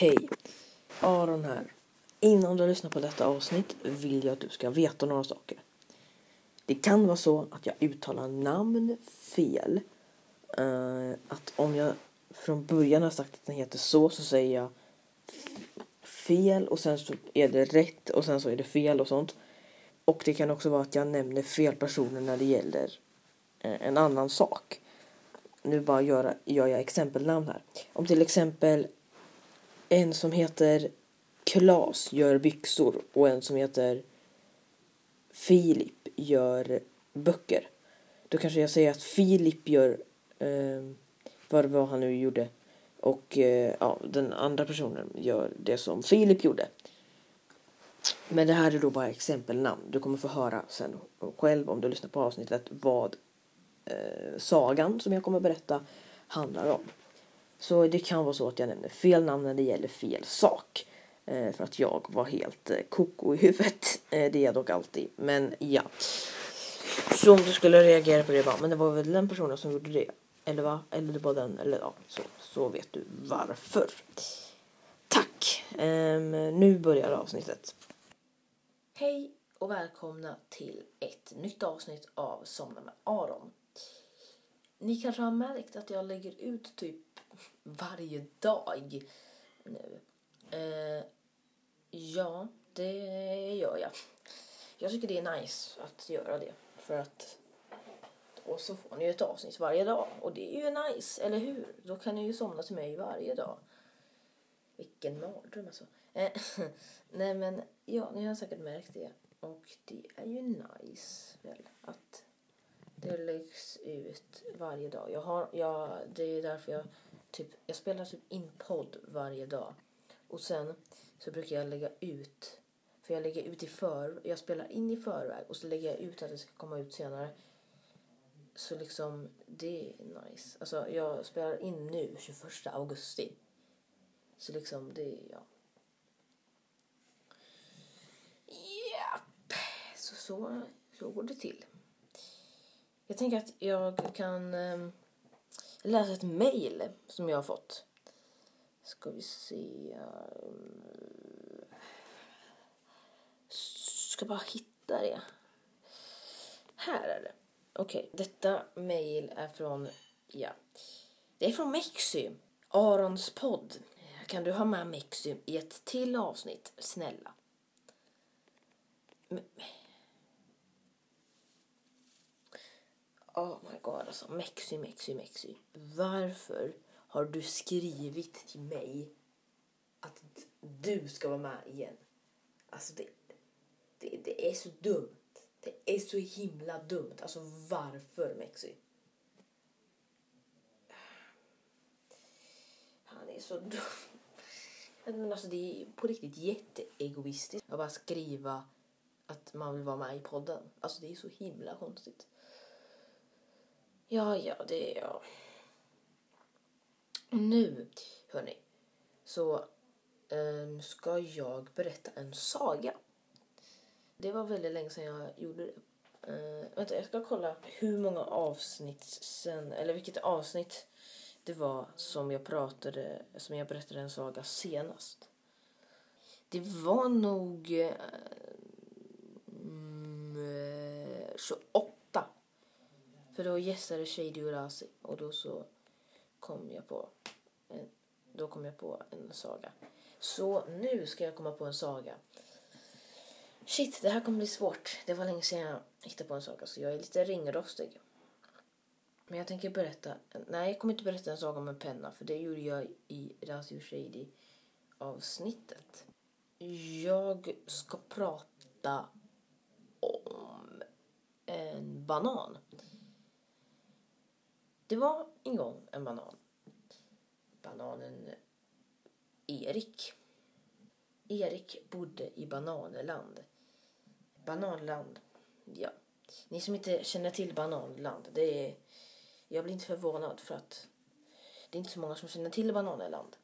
Hej! Aron här. Innan du lyssnar på detta avsnitt vill jag att du ska veta några saker. Det kan vara så att jag uttalar namn fel. Uh, att om jag från början har sagt att den heter så så säger jag fel och sen så är det rätt och sen så är det fel och sånt. Och det kan också vara att jag nämner fel personer när det gäller uh, en annan sak. Nu bara gör, gör jag exempelnamn här. Om till exempel en som heter Klas gör byxor och en som heter Filip gör böcker. Då kanske jag säger att Filip gör eh, vad det var han nu gjorde och eh, ja, den andra personen gör det som Filip gjorde. Men det här är då bara exempelnamn. Du kommer få höra sen själv om du lyssnar på avsnittet vad eh, sagan som jag kommer berätta handlar om. Så det kan vara så att jag nämner fel namn när det gäller fel sak. Eh, för att jag var helt eh, koko i huvudet. Eh, det är jag dock alltid. Men ja. Så om du skulle reagera på det bara, men det var väl den personen som gjorde det. Eller va? Eller det var den, eller ja, så, så vet du varför. Tack! Um, nu börjar avsnittet. Hej och välkomna till ett nytt avsnitt av Somna med Aron. Ni kanske har märkt att jag lägger ut typ varje dag nu. Eh, ja, det gör jag. Jag tycker det är nice att göra det. För att och så får ni ett avsnitt varje dag. Och det är ju nice, eller hur? Då kan ni ju somna till mig varje dag. Vilken mardröm alltså. Eh, nej men, ja, ni har säkert märkt det. Och det är ju nice väl att det läggs ut varje dag. Jag har, jag, det är därför jag typ, jag spelar typ in podd varje dag. Och sen så brukar jag lägga ut, för jag lägger ut i för, jag spelar in i förväg och så lägger jag ut att det ska komma ut senare. Så liksom, det är nice. Alltså jag spelar in nu 21 augusti. Så liksom, det är, ja. Japp. Så, så, så går det till. Jag tänker att jag kan eh, läsa ett mail som jag har fått. Ska vi se. Ehm, ska bara hitta det. Här är det. Okej, okay. detta mail är från, ja, det är från Mexy. Arons podd. Kan du ha med Mexy i ett till avsnitt, snälla? Oh my god, alltså. Mexi, Mexi, Mexi. Varför har du skrivit till mig att du ska vara med igen? Alltså, det, det, det är så dumt. Det är så himla dumt. Alltså varför Mexi? Han är så dum. Men alltså det är på riktigt jätteegoistiskt att bara skriva att man vill vara med i podden. Alltså det är så himla konstigt. Ja, ja, det är jag. Nu, hörni, så um, ska jag berätta en saga. Det var väldigt länge sedan jag gjorde det. Uh, vänta, jag ska kolla hur många avsnitt sen, eller vilket avsnitt det var som jag pratade, som jag berättade en saga senast. Det var nog uh, mm, 28. För då gästade Shady Urasi och då så kom jag på en, då kom jag på en saga. Så nu ska jag komma på en saga Shit, det här kommer bli svårt. Det var länge sedan jag hittade på en saga så jag är lite ringrostig. Men jag tänker berätta, nej jag kommer inte berätta en saga om en penna för det gjorde jag i Razio Shady avsnittet. Jag ska prata om en banan. Det var en gång en banan. Bananen Erik. Erik bodde i Bananland Bananland. Ja. Ni som inte känner till Bananland, det är... Jag blir inte förvånad för att det är inte så många som känner till Bananland.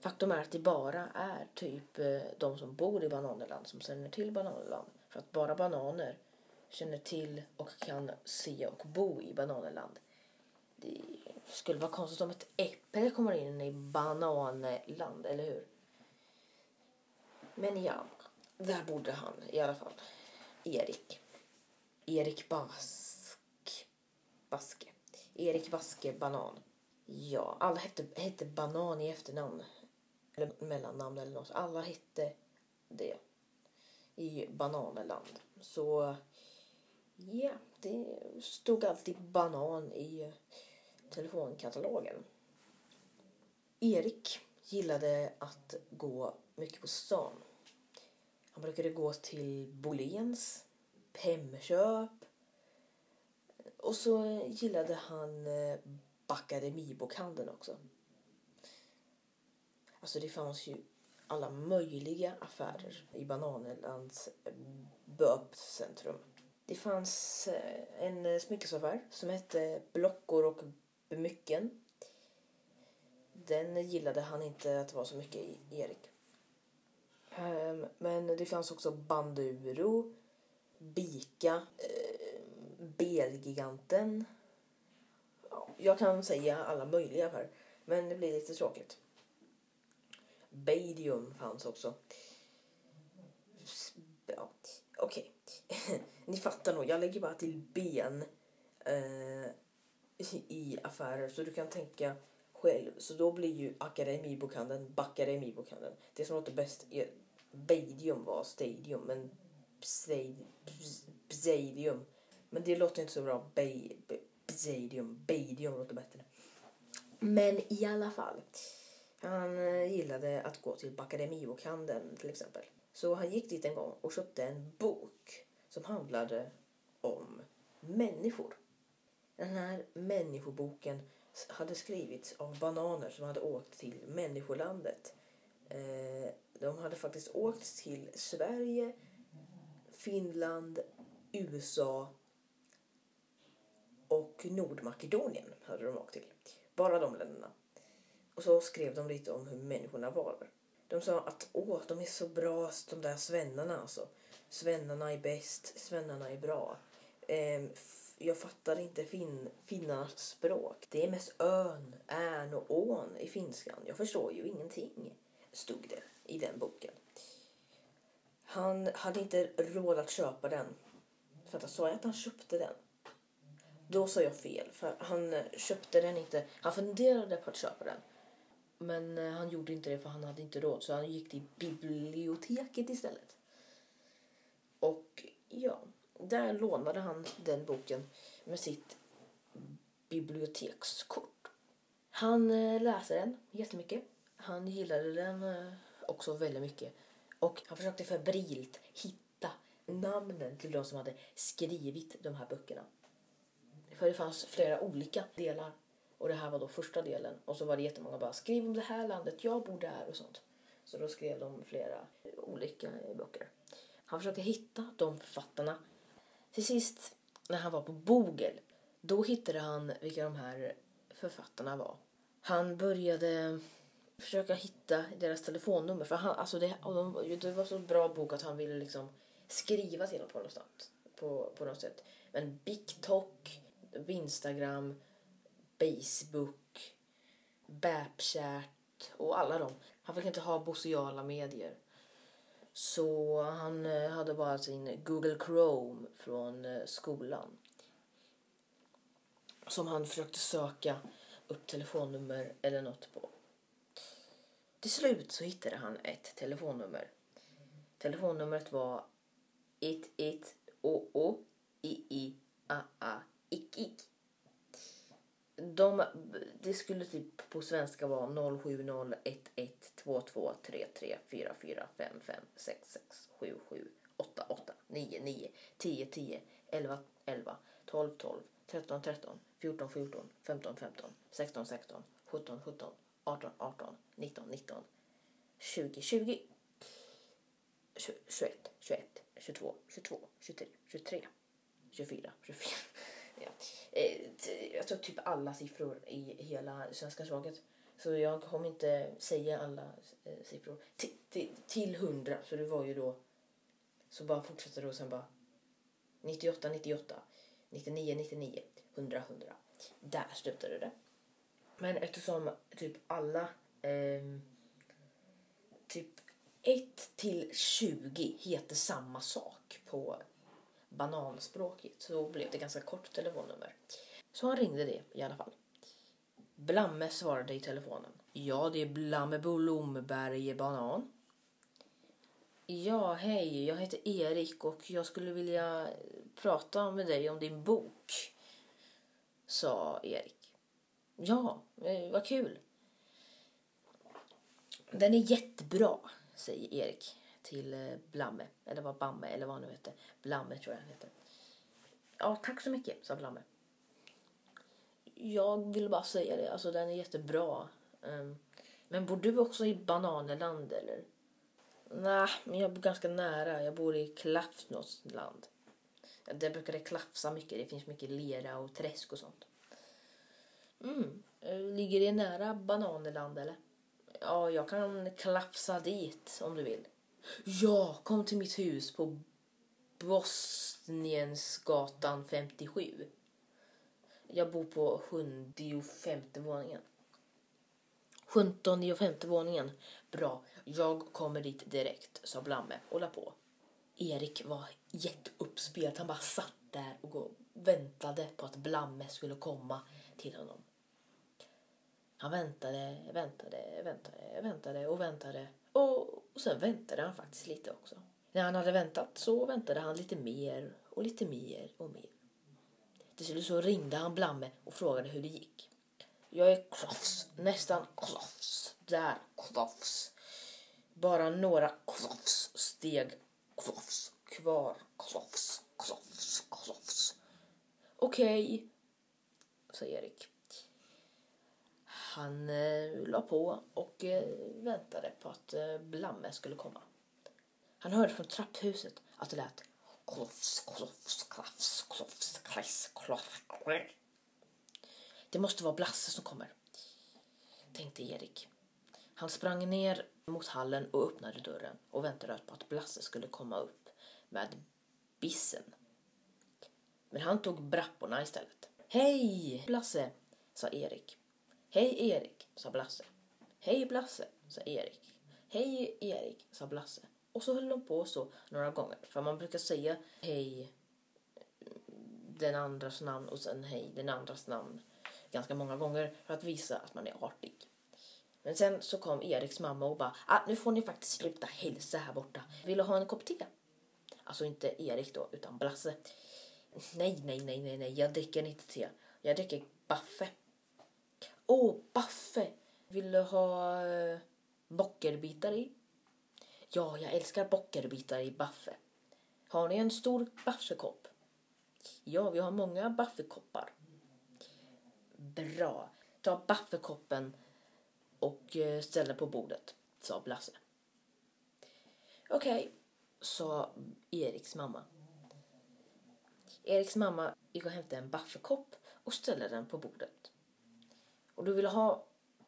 Faktum är att det bara är typ eh, de som bor i Bananland som känner till Bananland. För att bara bananer känner till och kan se och bo i Bananland. Det skulle vara konstigt om ett äpple kommer in i bananland, eller hur? Men ja, där bodde han i alla fall. Erik. Erik Bask. Baske. Erik Baske Banan. Ja, alla hette, hette Banan i efternamn. Eller mellannamn eller något. Alla hette det. I Bananland. Så ja, det stod alltid banan i telefonkatalogen. Erik gillade att gå mycket på stan. Han brukade gå till Bolens, Hemköp och så gillade han eh, Bacademibokhandeln också. Alltså det fanns ju alla möjliga affärer i Bananelands böpcentrum. Eh, BÖP-centrum. Det fanns eh, en eh, smyckesaffär som hette Blockor och Mycken. Den gillade han inte att det var så mycket i, Erik. Ehm, men det fanns också Banduro, Bika, ehm, Belgiganten. Ja, jag kan säga alla möjliga här, men det blir lite tråkigt. Badium fanns också. Ja, okej. Okay. Ni fattar nog, jag lägger bara till ben ehm, i affärer så du kan tänka själv. Så då blir ju Akademibokhandeln Bakademibokhandeln. Det som låter bäst är Badium var Stadium men Psadium men det låter inte så bra. Badium. Badium låter bättre. Men i alla fall. Han eh, gillade att gå till Bakademibokhandeln till exempel. Så han gick dit en gång och köpte en bok som handlade om människor. Den här människoboken hade skrivits av bananer som hade åkt till människolandet. Eh, de hade faktiskt åkt till Sverige, Finland, USA och Nordmakedonien hade de åkt till. Bara de länderna. Och så skrev de lite om hur människorna var. De sa att åh, de är så bra de där svennarna alltså. Svennarna är bäst, svennarna är bra. Ehm, jag fattar inte fin finnarnas språk. Det är mest ön, än och ån i finskan. Jag förstår ju ingenting, stod det i den boken. Han hade inte råd att köpa den. För att sa jag att han köpte den? Då sa jag fel, för han köpte den inte. Han funderade på att köpa den. Men eh, han gjorde inte det för han hade inte råd så han gick till biblioteket istället. Och ja, där lånade han den boken med sitt bibliotekskort. Han eh, läste den jättemycket. Han gillade den eh, också väldigt mycket. Och han försökte febrilt hitta namnen till de som hade skrivit de här böckerna. För det fanns flera olika delar. Och det här var då första delen. Och så var det jättemånga bara skriv om det här landet, jag bor där och sånt. Så då skrev de flera olika böcker. Han försökte hitta de författarna. Till sist, när han var på Google, då hittade han vilka de här författarna var. Han började försöka hitta deras telefonnummer. För han, alltså det, de, det var så bra bok att han ville liksom skriva till dem på något sätt. På, på något sätt. Men BikTok, Instagram, Facebook, Bapchat och alla dem. Han fick inte ha sociala medier. Så han eh, hade bara sin Google Chrome från eh, skolan. Som han försökte söka upp telefonnummer eller något på. Till slut så hittade han ett telefonnummer. Telefonnumret var 11 OO II AA ick ick. De, det skulle typ på svenska vara 070111122344556677889 10 10 11 11 12 12 13 13 14 14 15 15 16 16 17 17 18 18 19 19 20 20 21 21 22 22 23 23 24 24 Ja. Eh, jag tror typ alla siffror i hela svenska språket. Så jag kommer inte säga alla eh, siffror. T till, till 100, så det var ju då... Så bara fortsätter det och sen bara 98, 98, 99, 99, 100, 100, Där slutade det. Men eftersom typ alla Eh, typ 1 till 20 heter samma sak på bananspråkigt så blev det ganska kort telefonnummer. Så han ringde det i alla fall. Blamme svarade i telefonen. Ja, det är Blamme Blomberg Banan. Ja, hej, jag heter Erik och jag skulle vilja prata med dig om din bok. Sa Erik. Ja, eh, vad kul. Den är jättebra, säger Erik till eh, Blamme. Eller vad Bamme, eller vad han nu hette. Blamme tror jag han hette. Ja, tack så mycket, sa Blamme. Jag vill bara säga det, alltså den är jättebra. Um, men bor du också i Bananeland eller? Nej, men jag bor ganska nära. Jag bor i Klafsnotsland. Där brukar det klafsa mycket. Det finns mycket lera och träsk och sånt. Mm. Eh, ligger det nära Bananeland eller? Ja, jag kan klafsa dit om du vill. Ja, kom till mitt hus på Bosniensgatan 57. Jag bor på 75 våningen. 17 och femte våningen. Bra, jag kommer dit direkt, sa Blamme och la på. Erik var jätteuppspelt. Han bara satt där och väntade på att Blamme skulle komma till honom. Han väntade, väntade, väntade, väntade och väntade. Och, och sen väntade han faktiskt lite också. När han hade väntat så väntade han lite mer och lite mer och mer. Till slut så ringde han Blamme och frågade hur det gick. Jag är klofs, nästan klofs. Där, klofs. Bara några klofs steg klofs kvar. Klofs, klofs, klofs. Okej, okay, sa Erik. Han eh, la på och eh, väntade på att eh, Blamme skulle komma. Han hörde från trapphuset att det lät klofs, klofs, klafs, klofs, klass, kloff. Det måste vara Blasse som kommer, tänkte Erik. Han sprang ner mot hallen och öppnade dörren och väntade på att Blasse skulle komma upp med bissen. Men han tog brapporna istället. Hej, Blasse, sa Erik. Hej, Erik, sa Blasse. Hej, Blasse, sa Erik. Hej, Erik, sa Blasse. Och så höll de på så några gånger. För man brukar säga hej mm, den andras namn och sen hej den andras namn ganska många gånger för att visa att man är artig. Men sen så kom Eriks mamma och bara, ah, nu får ni faktiskt sluta hälsa här borta. Vill du ha en kopp te? Alltså inte Erik då, utan Blasse. Nej, nej, nej, nej, nej, jag dricker inte te. Jag dricker Baffe. Åh, oh, Baffe! Vill du ha eh, bockerbitar i? Ja, jag älskar bockerbitar i Baffe. Har ni en stor Baffekopp? Ja, vi har många Baffekoppar. Bra. Ta Baffekoppen och eh, ställ den på bordet, sa Blasse. Okej, okay, sa Eriks mamma. Eriks mamma gick och hämtade en Baffekopp och ställde den på bordet. Och du vill ha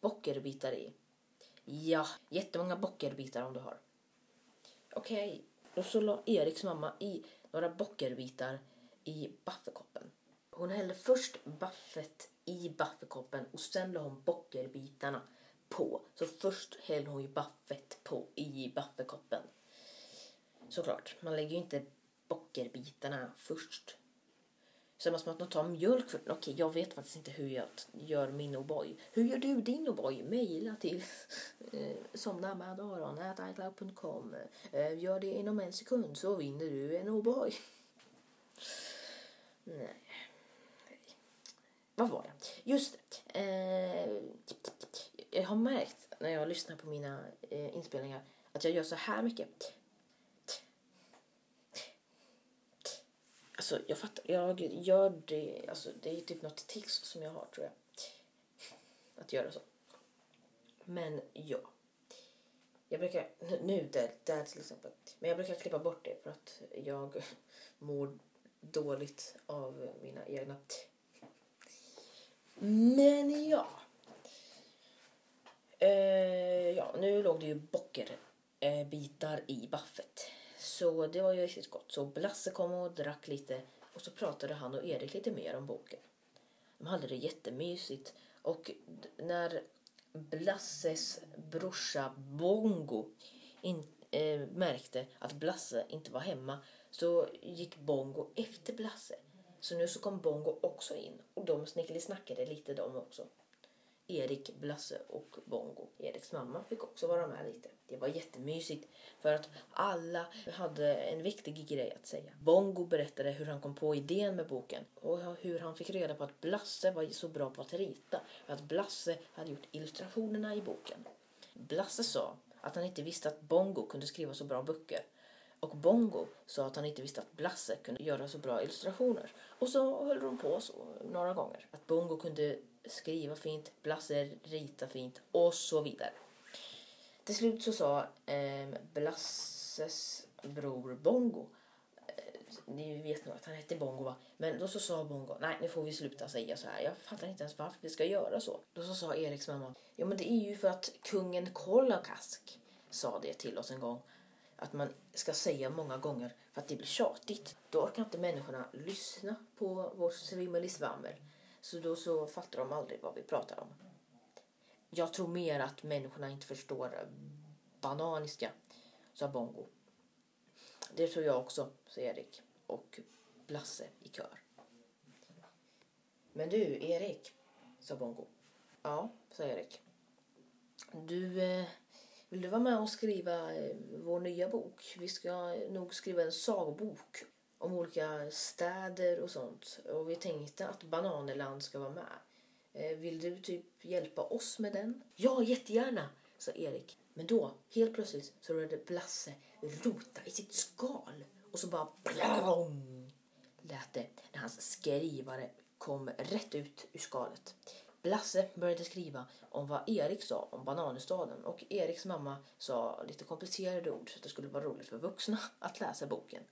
bockerbitar i? Ja, jättemånga bockerbitar om du har. Okej, okay. och så la Eriks mamma i några bockerbitar i Baffekoppen. Hon hällde först baffet i baffekoppen och sen la hon bockerbitarna på. Så först hällde hon ju baffet på i baffekoppen. Såklart, man lägger ju inte bockerbitarna först. Samma som att man tar mjölk för... Okej, jag vet faktiskt inte hur jag gör min O'boy. Hur gör du din O'boy? Maila till eh, somnamadaron.icloud.com eh, Gör det inom en sekund så vinner du en O'boy. Nej. Vad var det? Just det. Eh, jag har märkt när jag lyssnar på mina eh, inspelningar att jag gör så här mycket. Alltså, jag fattar. Jag gör det. Alltså, det är typ något tics som jag har, tror jag. Att göra så. Men ja. Jag brukar, nu där, där till exempel. Men jag brukar klippa bort det för att jag mår dåligt av mina egna. Men ja. Eh, ja, nu låg det ju bockerbitar eh, i baffet. Så det var ju riktigt gott. Så Blasse kom och drack lite och så pratade han och Erik lite mer om boken. De hade det jättemysigt. Och när Blasses brorsa Bongo in, eh, märkte att Blasse inte var hemma så gick Bongo efter Blasse. Så nu så kom Bongo också in och de snickeli-snackade lite de också. Erik, Blasse och Bongo. Eriks mamma fick också vara med lite. Det var jättemysigt för att alla hade en viktig grej att säga. Bongo berättade hur han kom på idén med boken och hur han fick reda på att Blasse var så bra på att rita. Att Blasse hade gjort illustrationerna i boken. Blasse sa att han inte visste att Bongo kunde skriva så bra böcker. Och Bongo sa att han inte visste att Blasse kunde göra så bra illustrationer. Och så höll de på så några gånger. Att Bongo kunde skriva fint, Blasse rita fint och så vidare. Till slut så sa eh, Blasses bror Bongo eh, ni vet nog att han hette Bongo va? Men då så sa Bongo, nej nu får vi sluta säga så här. Jag fattar inte ens varför vi ska göra så. Då så sa Eriks mamma, ja men det är ju för att kungen Kolakask sa det till oss en gång. Att man ska säga många gånger för att det blir tjatigt. Då orkar inte människorna lyssna på vårt svimmelisvammel. Så då så fattar de aldrig vad vi pratar om. Jag tror mer att människorna inte förstår bananiska, sa Bongo. Det tror jag också, sa Erik och Blasse i kör. Men du, Erik, sa Bongo. Ja, sa Erik. Du, eh, vill du vara med och skriva eh, vår nya bok? Vi ska nog skriva en sagobok om olika städer och sånt. Och vi tänkte att Bananeland ska vara med. Eh, vill du typ hjälpa oss med den? Ja, jättegärna, sa Erik. Men då, helt plötsligt, så började Blasse rota i sitt skal. Och så bara plong lät det när hans skrivare kom rätt ut ur skalet. Lasse började skriva om vad Erik sa om bananestaden och Eriks mamma sa lite komplicerade ord så att det skulle vara roligt för vuxna att läsa boken.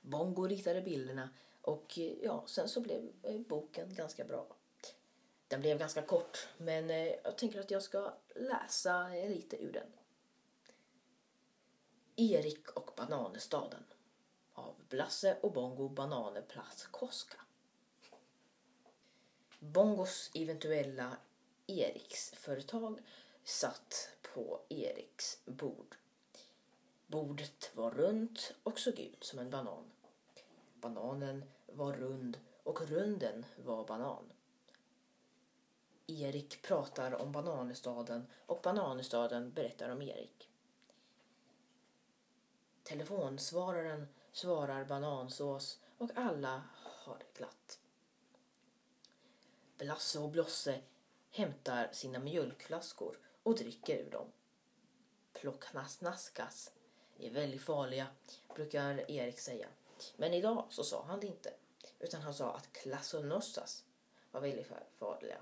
Bongo ritade bilderna och ja, sen så blev eh, boken ganska bra. Den blev ganska kort, men eh, jag tänker att jag ska läsa lite ur den. Erik och bananestaden av Blasse och Bongo Banane Plats Koska. Bongos eventuella Eriksföretag satt på Eriks bord. Bordet var runt och såg ut som en banan. Bananen var rund och runden var banan. Erik pratar om bananestaden och bananestaden berättar om Erik. Telefonsvararen svarar banansås och alla har det glatt. Blasse och Blosse hämtar sina mjölkflaskor och dricker ur dem. Plocknasnaskas är väldigt farliga, brukar Erik säga. Men idag så sa han det inte, utan han sa att klassonossas var väldigt farliga.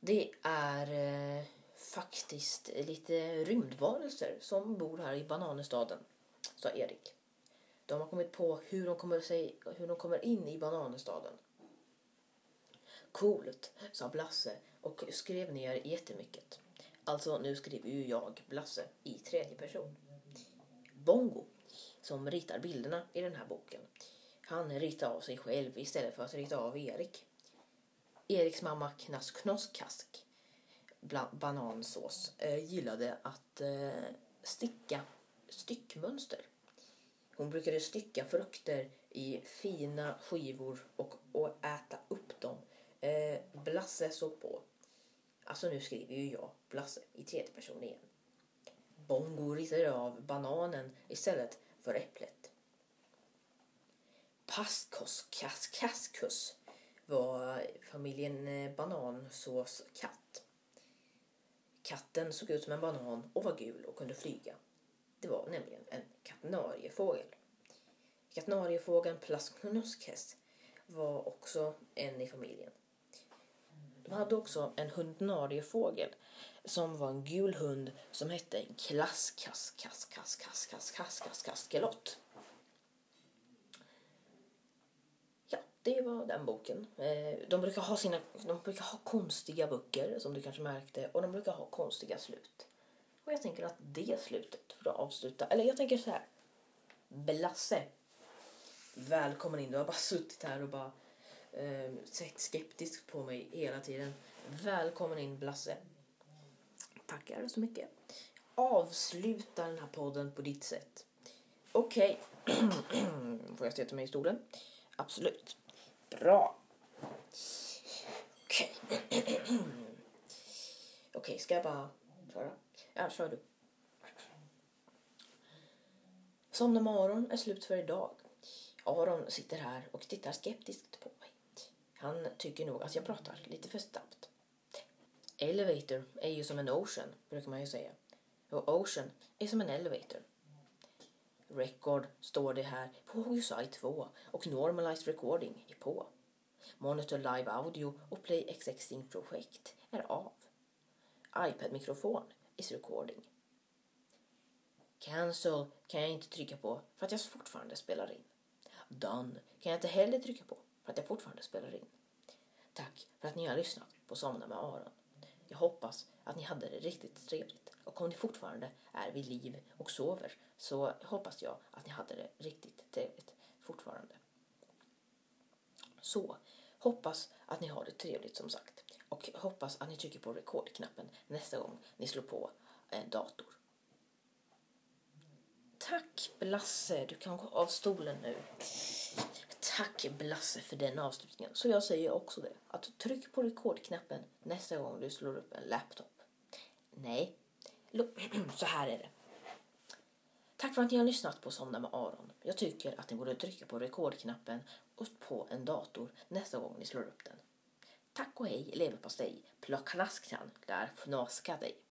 Det är eh, faktiskt lite rymdvarelser som bor här i bananestaden, sa Erik. De har kommit på hur de kommer, sig, hur de kommer in i bananestaden. Coolt, sa Blasse och skrev ner jättemycket. Alltså, nu skriver ju jag, Blasse, i tredje person. Bongo, som ritar bilderna i den här boken, han ritar av sig själv istället för att rita av Erik. Eriks mamma Knask Knosskask, banansås, eh, gillade att eh, sticka styckmönster. Hon brukade stycka frukter i fina skivor och, och äta upp dem. Eh, Blasse såg på. Alltså nu skriver ju jag Blasse i tredje person igen. Bongo ritade av bananen istället för äpplet. Pastkos kaskaskus var familjen eh, Banansås katt. Katten såg ut som en banan och var gul och kunde flyga. Det var nämligen en katnariefågel. Katnariefågeln Plasknoskes var också en i familjen. De hade också en hundnariefågel som var en gul hund som hette Klasskaskasskaskasskaskaskelott. Ja, det var den boken. Eh, de brukar ha sina, de brukar ha konstiga böcker som du kanske märkte och de brukar ha konstiga slut. Och jag tänker att det slutet för att avsluta, eller jag tänker så här. Blasse Välkommen in. Du har bara suttit här och bara eh, sett skeptiskt på mig hela tiden. Välkommen in Blasse. Tackar så mycket. Avsluta den här podden på ditt sätt. Okej. Får jag sätta mig i stolen? Absolut. Bra. Okej. Okej, ska jag bara köra? Ja, kör du. Somna med Aron är slut för idag. Aron sitter här och tittar skeptiskt på mig. Han tycker nog att jag pratar lite för snabbt. Elevator är ju som en ocean, brukar man ju säga. Och ocean är som en elevator. Record står det här på HUSI 2 och Normalized Recording är på. Monitor Live Audio och Play Existing Projekt är av. iPad-mikrofon is recording. Cancel kan jag inte trycka på för att jag fortfarande spelar in. Done kan jag inte heller trycka på för att jag fortfarande spelar in. Tack för att ni har lyssnat på Somna med Aron. Jag hoppas att ni hade det riktigt trevligt och om ni fortfarande är vid liv och sover så hoppas jag att ni hade det riktigt trevligt fortfarande. Så, hoppas att ni har det trevligt som sagt och hoppas att ni trycker på rekordknappen nästa gång ni slår på en dator. Tack Blasse, du kan gå av stolen nu. Tack Blasse för den avslutningen. Så jag säger också det, att tryck på rekordknappen nästa gång du slår upp en laptop. Nej, så här är det. Tack för att ni har lyssnat på Somna med Aron. Jag tycker att ni borde trycka på rekordknappen och på en dator nästa gång ni slår upp den. Tack och hej leverpastej, plocka nasktan, där fnaska dig.